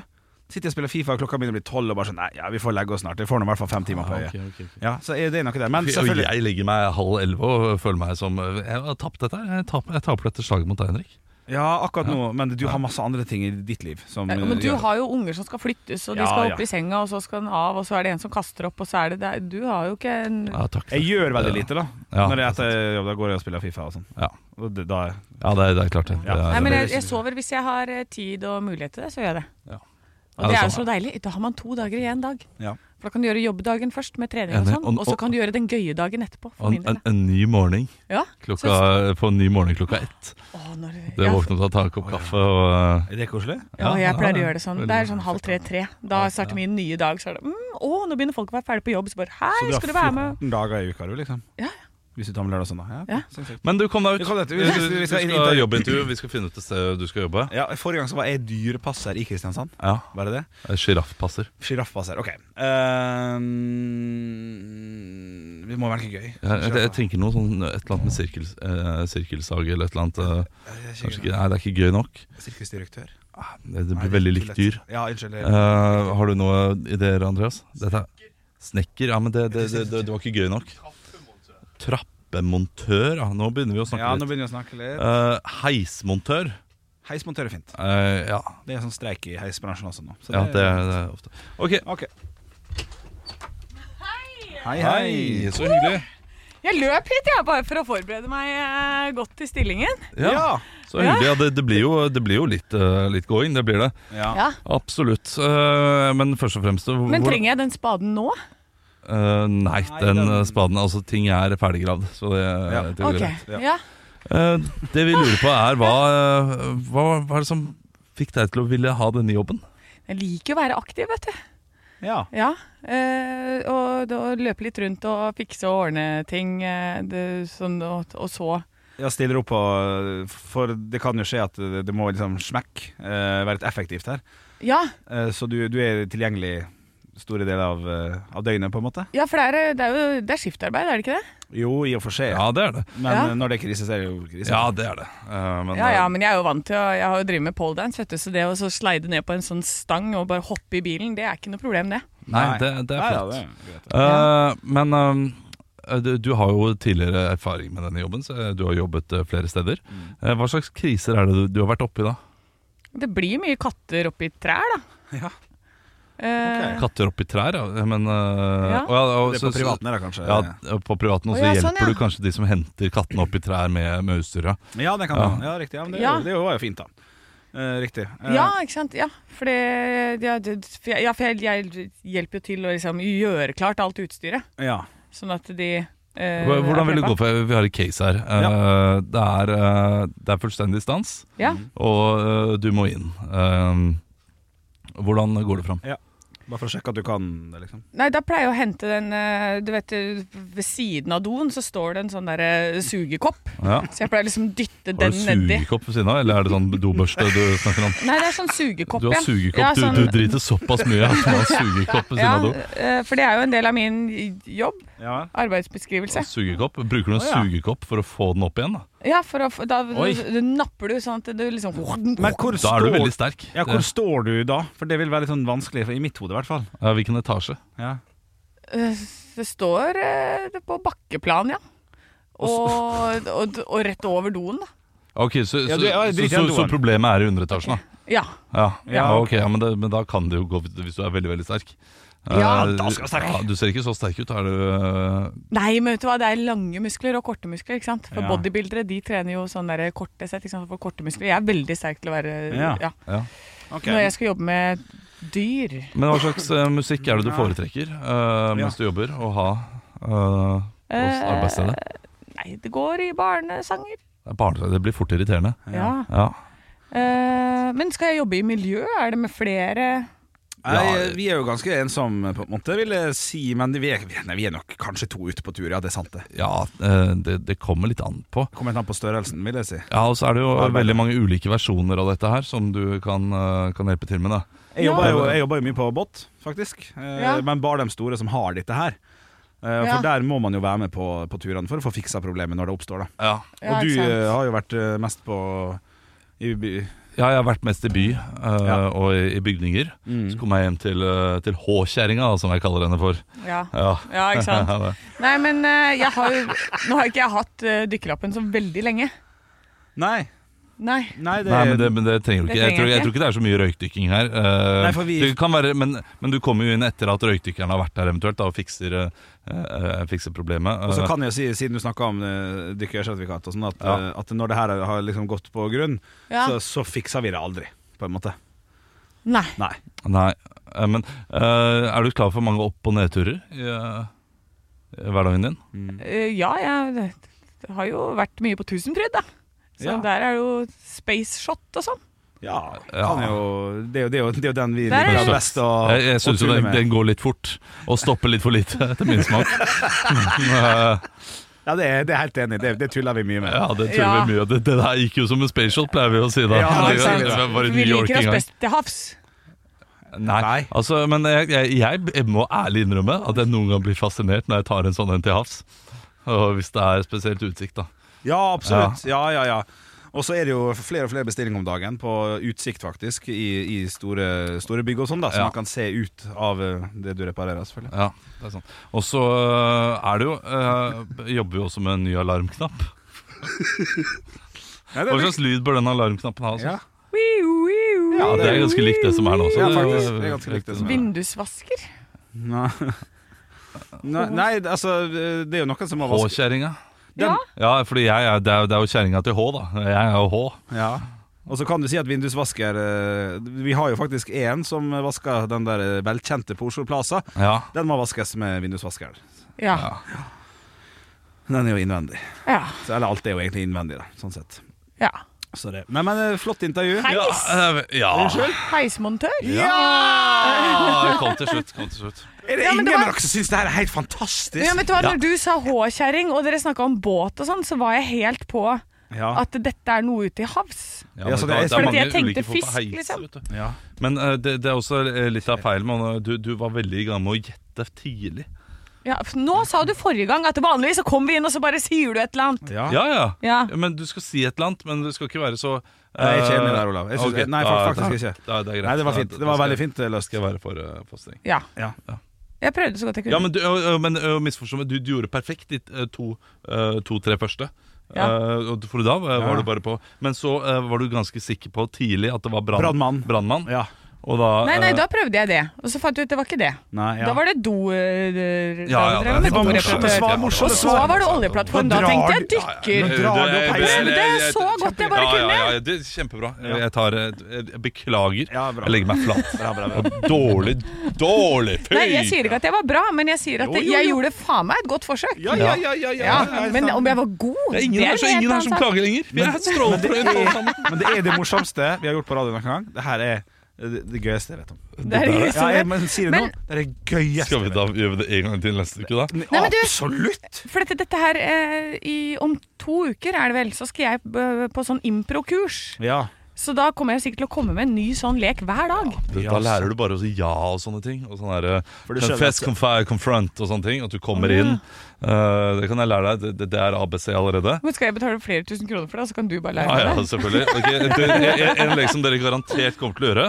Sitter og spiller Fifa, klokka begynner å bli tolv, og bare sånn Nei, ja, vi får legge oss snart. Jeg får nå i hvert fall fem timer på øyet. Okay, okay, okay. Ja, så er det noe der. Men selvfølgelig jeg legger meg halv elleve og føler meg som Jeg har tapt dette her. Jeg taper, jeg taper dette slaget mot deg, Henrik. Ja, akkurat nå, men du har masse andre ting i ditt liv som Ja, men du gjør- har jo unger som skal flyttes, og de Ja, skal ja. opp i senga, og så skal den av, og så er det en som kaster opp, og så er det der. Du har jo ikke en Ja, takk. Jeg gjør veldig lite, da. Ja, Når jeg er etter jobb, da går jeg og spiller Fifa og sånn. Ja, Og det, da ja det, er, det er klart, det. Ja. det er, Nei, men jeg, jeg sover hvis jeg har eh, tid og mulighet til det, så gjør jeg det. Ja. Og det er er jo så deilig. Da har man to dager i én dag. Ja. For da kan du gjøre jobbdagen først med trening og sånn, Og- så kan du gjøre den gøye dagen etterpå. For en, min del. en, en ny morgen Ja. klokka, på en ny morgen klokka ett. Å, når, Det ja, våkne opp og ta en kopp kaffe og Er det koselig? ja, jeg pleier å ja, gjøre det sånn. Det er sånn halv tre-tre. Da starter min nye dag. Så er det mm, Å, nå begynner folk å være ferdig på jobb. Så bare Så Hei, du skal du har være med? 14 dager i uka, du, liksom? Ja, Ja, Hvis du tar med lørdag og søndag? Ja, Ja. Men du, kom deg ut. kom deg ut. Vi Vi vi skal i ha intervju. jobbintervju. Vi skal finne ut et sted du skal jobbe. Ja, Forrige gang så var jeg dyrepasser i Kristiansand. Ja, Var det det? Sjiraffpasser. Sjiraffpasser. Ok. Uh, vi må velge gøy. Jeg, jeg, jeg tenker noe sånn et eller annet med sirkel, uh, sirkelsag eller et eller annet. Uh, ikke, nei, det er ikke gøy nok. Sirkusdirektør. Ah, Det, det blir nei, veldig likt dyr. Ja, unnskyld. det- Eh, har du noen ideer, Andreas? Dette er Snekker? Ja, men det, det, det, det, det var ikke gøy nok. Trappemontør? Ja, nå begynner vi å ja, snakke nå litt. begynner vi å snakke litt. Eh, heismontør? Heismontør er fint. Eh, ja. Det er sånn streik i heisbransjen også nå. Så ja, det, er- det er ofte. Ok. Ok. Hei, hei. så hyggelig. Jeg løp hit, jeg, bare for å forberede meg eh, godt til stillingen. Ja, så hyggelig. Ja, det, det, blir jo, det blir jo litt, eh, litt going, det blir det. Ja. Ja. Absolutt. Eh, men først og fremst Men hvor- trenger jeg den spaden nå? Eh, nei, Nei, den den- eh, spaden Altså, ting er ferdiggravd, så det, Ja. det går Ok, greit. Ja. ja. Eh, det vi lurer på, er hva, hva Hva er det som fikk deg til å ville ha denne jobben? Jeg liker å være aktiv, vet du. ja. Ja, Uh, og, og løpe litt rundt og fikse og ordne ting. det, sånn, og, og så Jeg stiller opp på For det kan jo skje at det, det må liksom smekk eh, være litt effektivt her. Ja, Eh, så du, du er tilgjengelig store deler av, eh, av døgnet, på en måte? ja for det er, det er jo det er skiftarbeid, er det ikke det? Jo, i og for seg. Ja, det er det. Men Ja. eh, når det er krise, så er det jo krise. Ja, det er det. Uh, men, Ja, ja, eh, men jeg er jo vant til å Jeg har jo drevet med poledance, vet du, så det å så slide ned på en sånn stang og bare hoppe i bilen, det er ikke noe problem, det. Nei, det, det er flott. ja, det er greit. Eh, men um, du, du har jo tidligere erfaring med denne jobben, så du har jobbet eh, flere steder. Mm. Eh, hva slags kriser er det du, du har vært oppi da? Det blir mye katter oppi trær, da. Ja. Eh, Katter oppi trær, ja. Men, uh, Ja. og og Det er på privaten her, kanskje? Ja, på privaten, og så ja, hjelper sånn, ja. du kanskje de som henter kattene opp i trær med, med utstyr. ja. Ja, det kan Ja. man. Ja, riktig. Ja, men det, Ja. det var jo fint, da. Eh, riktig. Eh, ja, ikke sant. Ja, for ja, det, for jeg, ja, for jeg, jeg hjelper jo til å liksom gjøre klart alt utstyret, ja. sånn at de eh, Hvordan vil det gå? For Vi har et case her. Ja. det, er, eh, det er fullstendig stans, Ja. og eh, du må inn. Eh, hvordan går det fram? ja. Bare for å sjekke at du kan det, liksom. Nei, da pleier jeg å hente den eh, Du vet, eh, ved siden av doen så står det en sånn derre sugekopp. Ja. Så jeg pleier liksom dytte den nedi. Har du sugekopp ved siden av, eller er det sånn dobørste du snakker om? Nei, det er sånn sugekopp, ja. Du har sugekopp, Ja, du, sånn- du driter såpass mye at du har sugekopp ved siden av do. eh, for det er jo en del av min jobb. Ja. Arbeidsbeskrivelse. Og Sugekopp? Bruker du en oh, sugekopp for å få den opp igjen? da? Ja, for å, da Oi. du, napper du sånn at du liksom Men hvor Da er du veldig sterk. ja, hvor står du da? For det vil være litt sånn vanskelig, for i mitt hode i hvert fall. Ja, Hvilken etasje? Ja. Eh, Det står eh, det på bakkeplan, ja. Og, og, og rett over doen, da. Ok, så, Ja, du- ja, så, drit i så, den så doen. problemet er i underetasjen, da? Ja. Ja, Ja, ok, ja, men, det, men da kan det jo gå hvis du er veldig veldig sterk. Ja, Eh, da skal du sterk. Ja, du ser ikke så sterk ut. Er du eh, Nei, men vet du hva, det er lange muskler og korte muskler. ikke sant? For Ja. bodybuildere de trener jo sånn der korte sett. ikke sant? For korte muskler. Jeg er veldig sterk til å være Ja. ja. ja. Ok. Når jeg skal jobbe med dyr. Men hva slags eh, musikk er det du foretrekker eh, mens du jobber å ha eh, hos Eh, arbeidsstedet? Nei, det går i barnesanger. Det, er barne, det blir fort irriterende. Ja. Ja. Eh, men skal jeg jobbe i miljø? Er det med flere Nei, vi er jo ganske ensomme, på en måte, vil jeg si. Men vi er, nei, vi er nok kanskje to ute på tur, ja. Det er sant, det. Ja, eh, det, det kommer litt an på. Det Kommer litt an på størrelsen, vil jeg si. Ja, Og så er det jo Arbeidet. veldig mange ulike versjoner av dette her som du kan, eh, kan hjelpe til med. da Jeg jobber, jo, jeg jobber jo mye på båt, faktisk. Eh, Ja. Men bare de store som har dette her. For Ja. Der må man jo være med på, på turene for å få fiksa problemet når det oppstår. da Ja, Ja, Og du har jo vært mest på i, Ja, jeg har vært mest i by uh, Ja. og i, i bygninger. Mm. Så kom jeg hjem til, uh, til H-kjerringa, som jeg kaller henne for. Ja. Ja, Ja, ikke sant? Ja, Nei, men uh, jeg har jo Nå har ikke jeg hatt uh, dykkerlappen så veldig lenge. Nei. Nei. Nei, det, Nei, men det, men det trenger du ikke. Jeg tror, jeg tror ikke det er så mye røykdykking her. Eh, Nei, for vi- det kan være, men, men du kommer jo inn etter at røykdykkeren har vært her eventuelt da, og fikser, eh, eh, fikser problemet. Og så kan jeg si, siden du snakka om uh, dykkersertifikat, og sånn, at, Ja. at når det her har liksom gått på grunn, Ja. så, så fikser vi det aldri, på en måte. Nei. Nei. Nei, men uh, er du klar for mange opp- og nedturer i, uh, i hverdagen din? Eh, ja, jeg det har jo vært mye på Tusenfryd, da. Så Ja. der er det jo space shot og sånn. Ja, jo, det, er jo, det, er jo, det er jo den vi liker er det. best å, jeg jeg syns jo den, den går litt fort, og stopper litt for lite, etter min smak. Ja, det er, det er helt enig. Det, det tuller vi mye med. ja, det tuller Ja. vi mye. Det, det der gikk jo som en space shot, pleier vi å si da. Ja, det, det vi det var i Vi New York liker oss best til havs. Nei, Nei. altså, men jeg, jeg, jeg må ærlig innrømme at jeg noen gang blir fascinert når jeg tar en sånn en til havs. Og hvis det er spesielt utsikt, da. Ja, absolutt. Ja, ja, ja. Og så er det jo flere og flere bestillinger om dagen på utsikt, faktisk, i, i store, store bygg og sånn, da, så Ja. man kan se ut av eh, det du reparerer, selvfølgelig. Ja, det er sånn. Og så øh, er det jo øh, Jobber jo også med en ny alarmknapp. Ja, Hva slags lyd bør den alarmknappen ha? ja. Altså? Ja, det er ganske likt det som er nå. Så Ja, det er jo- faktisk. Det er ganske likt det som er. Vindusvasker. Nei. Nei, nei, altså Det er jo noen som har vasket H-kjerringa. Ja. Ja, fordi jeg er, det, er, det er jo kjerringa til H, da. Jeg er jo H. Ja. Og så kan du si at vindusvasker eh, Vi har jo faktisk én som vasker den der eh, velkjente på Oslo Plaza. Ja. Den må vaskes med vindusvasker. Ja. Den er jo innvendig. Ja. Så, eller alt er jo egentlig innvendig, da, sånn sett. ja. Så det. Men, men eh, flott intervju. Heis. øh, ja. Heismontør. ja! Kom til slutt. Kom til slutt. Er det Ja, ingen det var- av dere som syns det her er helt fantastisk? Ja, vet du hva, Ja. Når du sa H-kjerring og dere snakka om båt og sånn, så var jeg helt på Ja. at dette er noe ute i havs. Ja, det er- det er Fordi mange jeg tenkte ulike fisk, heis, liksom. ja. Men uh, det, det er også øh, litt av feil. Du, du var veldig i gang med å gjette tidlig. Ja, nå sa du forrige gang at vanligvis så kommer vi inn og så bare sier du et eller annet. ja. Ja, ja. Ja. Men du skal si et eller annet, men du skal ikke være så Jeg er ikke eh, enig der, Olav. Jeg synes- okay. nei, faktisk, faktisk ikke. Da, det er greit. Nei, det var fint. Det var veldig fint løst. Skal jeg være for, uh, for streng. Ja. Ja. Jeg prøvde så godt jeg kunne. Ja, men du, men misforstå meg, du, du gjorde perfekt de to, ø, to-tre første. Ja. Eh, og for da var Ja. var du bare på Men så var du ganske sikker på tidlig at det var brann- Brannmann. brannmann. Ja. Og da Nei, nei, da prøvde jeg det. Og så fant jeg ut det var ikke det. Nei, ja. Da var det do... eh, Ja, ja, det. Det var morsomt. Og så var det oljeplattform. Da tenkte jeg dykker. Heisen. Prøvde så godt jeg bare kunne. Ja, ja, det er Kjempebra. Jeg, tar, jeg beklager. Jeg legger meg flat. Bra, bra, bra. Dårlig, dårlig! Fy! Nei, jeg sier ikke at jeg var bra, men jeg sier at Jo, jo, jeg gjorde faen meg et godt forsøk. Ja, ja, ja, ja, men om jeg var god, Det er ingen, her, er så ingen her som klager lenger. Vi er strålende alle sammen. Men det er det morsomste vi har gjort på radio noen gang. Det her er det, det gøyeste jeg vet om. Det er det gøyeste Ja, jeg men sier du Men- nå. Det er det gøyeste. Skal vi da gjøre det en gang til neste uke, da? Nei, men du- Absolutt! For dette, dette her eh, i, Om to uker er det vel, så skal jeg eh, på sånn impro-kurs. Ja. Så da kommer jeg sikkert til å komme med en ny sånn lek hver dag. Ja, da lærer du bare å si ja og sånne ting. Og sånn der, For du skjønner confess, at- confi- confront og sånne ting. At du kommer inn. Uh, det kan jeg lære deg. Det, det, er ABC allerede. Men skal jeg betale flere tusen kroner for det, så kan du bare lære Ja, ja, meg det? selvfølgelig. Okay, en, en lek som dere garantert kommer til å gjøre.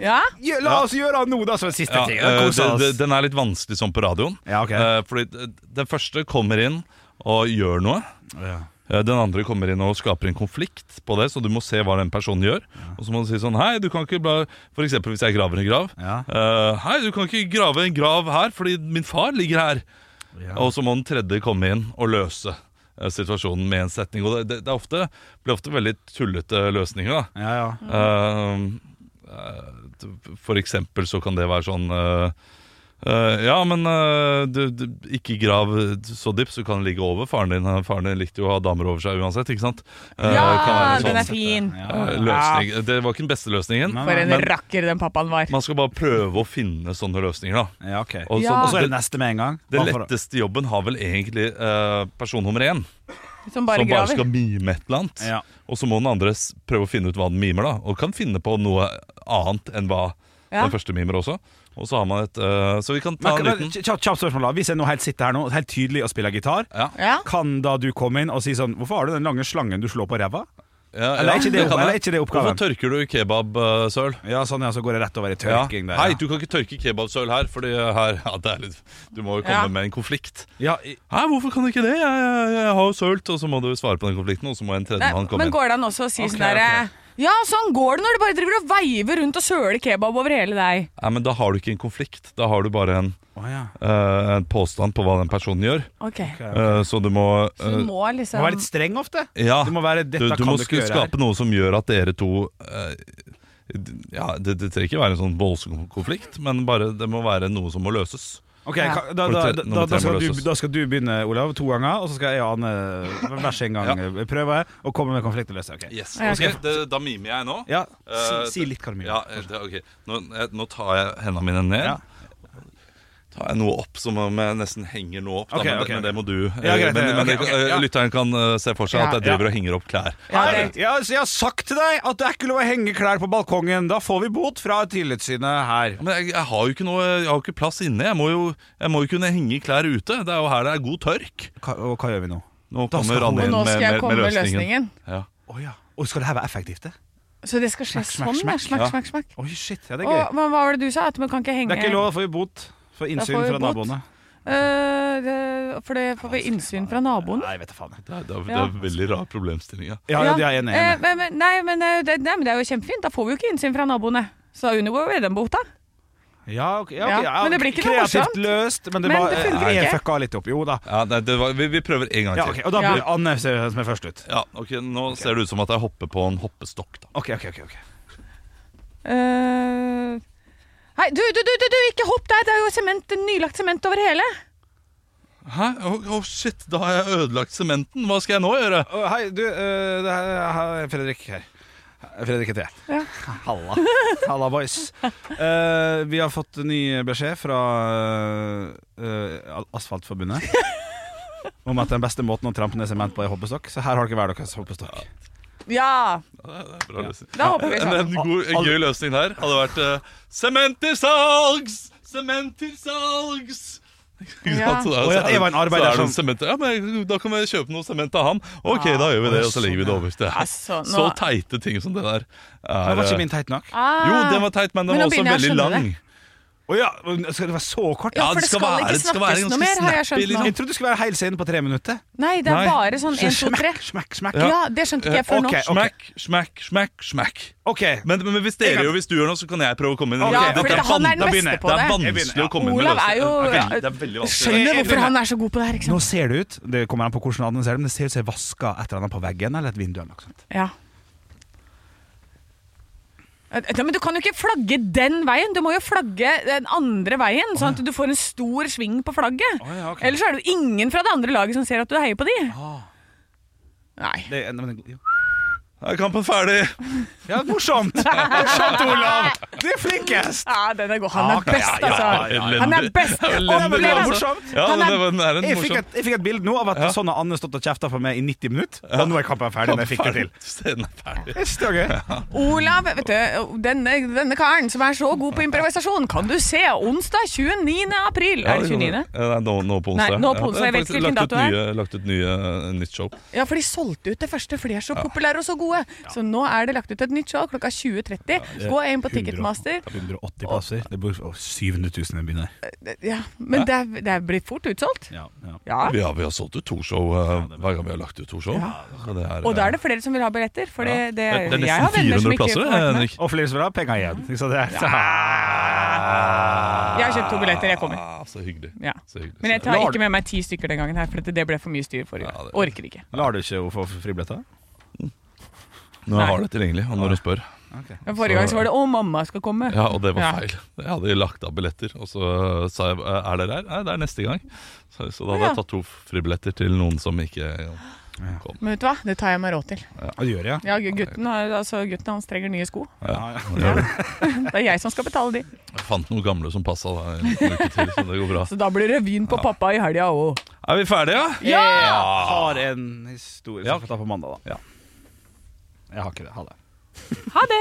Ja, Ja? La oss gjøre noe, da, som en siste Ja, ting. Uh, det- det- den er litt vanskelig sånn på radioen. Ja, okay. uh, fordi den første kommer inn og gjør noe. Ja. Eh, Den andre kommer inn og skaper en konflikt på det, så du må se hva den personen gjør. Og så må du si sånn Hei, du kan ikke bla For eksempel hvis jeg graver en grav. Ja. Uh, Hei, du kan ikke grave en grav her fordi min far ligger her. Og så må den tredje komme inn og løse eh, situasjonen med en setning. Og det, det, det er ofte, blir ofte veldig tullete løsninger, da. Ja, ja. Eh, for eksempel så kan det være sånn eh, eh, Ja, men uh, du, du, ikke grav så dypt, så kan ligge over faren din. Faren din likte jo å ha damer over seg uansett, ikke sant? Uh, Ja, sånn, den sånn, er fin. eh, løsning. Det var ikke den beste løsningen. For en men rakker den pappaen var. man skal bare prøve å finne sånne løsninger, da. ja, okay. Og så, Ja. Og så er det neste med en gang. å- letteste jobben har vel egentlig eh, person nummer én, Som bare som bare skal mime et eller annet. Ja. Og så må den andre prøve å finne ut hva den mimer, da. Og kan finne på noe annet enn hva Ja. den første mimer også. Og så har man et eh, Så vi kan ta Men, en liten kjapt, kjapp spørsmål da Hvis jeg nå helt sitter her nå Helt tydelig og spiller gitar Ja. Ja. Kan da du komme inn og si sånn Hvorfor har du den lange slangen du slår på ræva? ja, Eller er ikke det, kan eller er ikke det oppgaven? Hvorfor tørker du kebabsøl? Ja, sånn ja, så går det rett over i Ja. tørking der Hei, du kan ikke tørke kebabsøl her, Fordi her Ja, det er litt Du må jo komme Ja. med en konflikt. Ja, i- Hei, hvorfor kan du ikke det? Jeg, jeg, jeg har jo sølt, og så må du svare på den konflikten, og så må en Nei, tredjemann komme men inn. går det an også å si sånn derre Ja, sånn går det når du bare driver og veiver rundt og søler kebab over hele deg. Nei, men da har du ikke en konflikt. Da har du bare en, Å, ja. eh, en påstand på hva den personen gjør. Ok, Eh, så du må Så du må må Du liksom må være litt streng ofte Ja, Du må være, du, dette du kan må du ikke gjøre skape noe som gjør at dere to eh, Ja, det, det trenger ikke være en sånn voldsom konflikt, men bare det må være noe som må løses. Ok, Ja. ka- da, da, Nummer da, tre- da, nummer tre må skal du, løses. da skal du begynne, Olav, to ganger Og så skal jeg og Anne hver sin gang Ja. prøve Å komme med konflikt og løse Ok. Yes, Ja, ok, det, Da mimer jeg nå. Ja, Eh, si, si litt hva du gjør Ja, eh, det, ok nå, jeg, nå tar jeg hendene mine ned. Ja. Tar jeg noe opp som om jeg nesten henger noe opp. Da, men, okay. det, men det må du. Ja, eh, greit, men men okay, eh, ja. lytteren kan eh, se for seg at jeg driver og henger opp klær. Ja, det, jeg har sagt til deg at det er ikke lov å henge klær på balkongen Da får vi bot fra Tillitssynet her Men jeg, jeg har jo ikke noe Jeg har ikke plass inne. Jeg må jo, jeg må jo kunne henge klær ute. Det er jo her det er god tørk. hva, Og hva gjør vi nå? Nå kommer Anne inn med, med, med løsningen. løsningen. Ja. Oh, ja Og skal det her være effektivt det? Så det skal skje Smack, smack, sånn, Smack, smack. Ja. smakk, smakk. Oi, shit, ja, det er gøy Og hva hva var det du sa? At man kan ikke henge Det er ikke lov, da får vi bot For innsyn fra naboene Uh, For det får vi innsyn fra naboen. Nei, vet du faen Det, er, det, er, det er veldig rar problemstilling. Ja. Ja, ja, det er jeg enig Eh, men, men, nei, men, eh, det, nei, men det er jo kjempefint. Da får vi jo ikke innsyn fra naboene. Så da unngår vi den bota. Ja, okay, ja, Ja, ja, men det blir ikke noe Kreativt løst Men det, Men var, det funker jeg ikke. fucka litt opp Jo da Ja, nei, det var, vi, vi prøver en gang ja, til. Og da Ja. blir Anne som som er først ut Ja, ok, Nå ser det ut som at jeg hopper på en hoppestokk. da Ok, ok, ok, okay. Eh, Hei, du, du, du, du, du, ikke hopp der! Det er jo sement, nylagt sement over hele. Hæ? Å oh, shit, da har jeg ødelagt sementen. Hva skal jeg nå gjøre? Å, Hei, du, eh, det er er Fredrik her. Fredrik heter jeg. Ja. Halla. Halla, boys. Eh, vi har fått ny beskjed fra eh, Asfaltforbundet om at den beste måten å trampe ned sement på er hoppestokk. Så her har dere hver deres hoppestokk. Ja, Ja, det er bra løsning. da vi En, en, god, en gøy løsning der hadde vært uh, Sement til salgs! Sement til salgs! Ikke Ja. sant? Så da- Og så at var en arbeider så er det som- sement, ja, men Da kan vi kjøpe noe sement av han. Ok, da gjør vi det, og så legger vi det over. Det er Altså, nå- Så teite ting som det der. Det Er, var ikke eh, min teit nok. Ah. jo, den var teit, men den Men nå var også begynner jeg å veldig skjønne lang. det. Å ja, skal det være så kort? Ja, for det skal skal være- ikke snakkes skal være noe mer, har jeg skjønt nå. Jeg trodde det skulle være hele scenen på tre minutter. Nei, det er Nei. bare sånn 1, 2, 3. Smekk, smekk. Ja, det skjønte ikke jeg før nå. Smekk, smekk, smekk, smekk. Ok, Men, men hvis dere gjør hvis du gjør noe, så kan jeg prøve å komme inn. Okay. Ja, for det, han er den beste på Det det. er vanskelig ja. å komme med Olav er jo løsninger. Er er. Skjønner hvorfor han er så god på det her, ikke Nå ser det ut Det kommer an på hvordan han ser det Men det ser ut som jeg vasker et eller annet på veggen Eller et vindu eller noe sånt Ja. Ja, Men du kan jo ikke flagge den veien, du må jo flagge den andre veien, sånn at du får en stor sving på flagget. Oh, ja, okay. Ellers er det jo ingen fra det andre laget som ser at du heier på de. Nei. det, men, jo. Er kampen ferdig. Ja, morsomt Morsomt, Olav Du er flinkest Ja, den er god. Han er Ok, best, ja, ja, altså. ja, ja. Han er best. Ja, Og elendig, det er altså. morsomt. Ja, Han men er- det var den er jeg fikk, et, jeg fikk et bilde nå av at Ja. sånn har Anne stått og kjefta for meg i 90 minutter Og nå er kampen ferdig Men jeg fikk det til Scenen er ferdig. Jeg synes det var gøy Olav, vet du, denne, denne karen som er så god på improvisasjon, kan du se onsdag 29. april. Er det 29.? Ja, nei, nå, nå på onsdag. Nei, nå på onsdag, jeg vet ikke hvilken lagt ut dato det er. Lagt ut nye, nytt show. Ja, for de solgte ut det første, for de er så populære og så gode. Så nå er det lagt ut et nytt show klokka 20.30. Gå inn på Ticketmaster. 180 plasser. Det bor å, 700 000 i den byen her. Ja, men det er, det er blitt fort utsolgt. Ja, ja. Ja. Vi har, vi har solgt ut to show eh, hver gang vi har lagt ut to show. Så det er, Og da er det flere som vil ha billetter. For det, det, det, det er jeg har nesten 400 plasser. Henrik. Og flere som vil ha penger igjen. Sant? Det er, Jeg har kjøpt to billetter, jeg kommer. Ah, så hyggelig. Ja. Så hyggelig. Men jeg tar ikke med meg ti stykker den gangen her, for det ble for mye styr forrige gang. Ja, Orker ikke. Lar du ikke henne få fribilletter? Nå har jeg det tilgjengelig, og når du spør. Men forrige gang så var det 'Å, mamma skal komme'. Ja, og det var Ja. feil. Jeg hadde lagt av billetter, og så sa jeg 'er dere her?' Nei, det er neste gang. Så, så da hadde Ja. jeg tatt to fribilletter til noen som ikke kom. Men vet du hva, det tar jeg meg råd til. Ja, det gjør jeg. Ja, gutten, har- altså, gutten hans trenger nye sko. Ja, ja. Det er jeg som skal betale de. Jeg fant noen gamle som passa da, en uke til, så det går bra. Så da blir det revyen på pappa i helga òg. Er vi ferdige, ja? Ja! Jeg har en historie som Ja. får ta på mandag, da. Jeg har ikke det. Ha det. Ha det!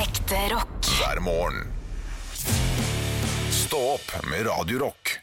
Ekte rock. hver morgen. Stå opp med Radio Rock.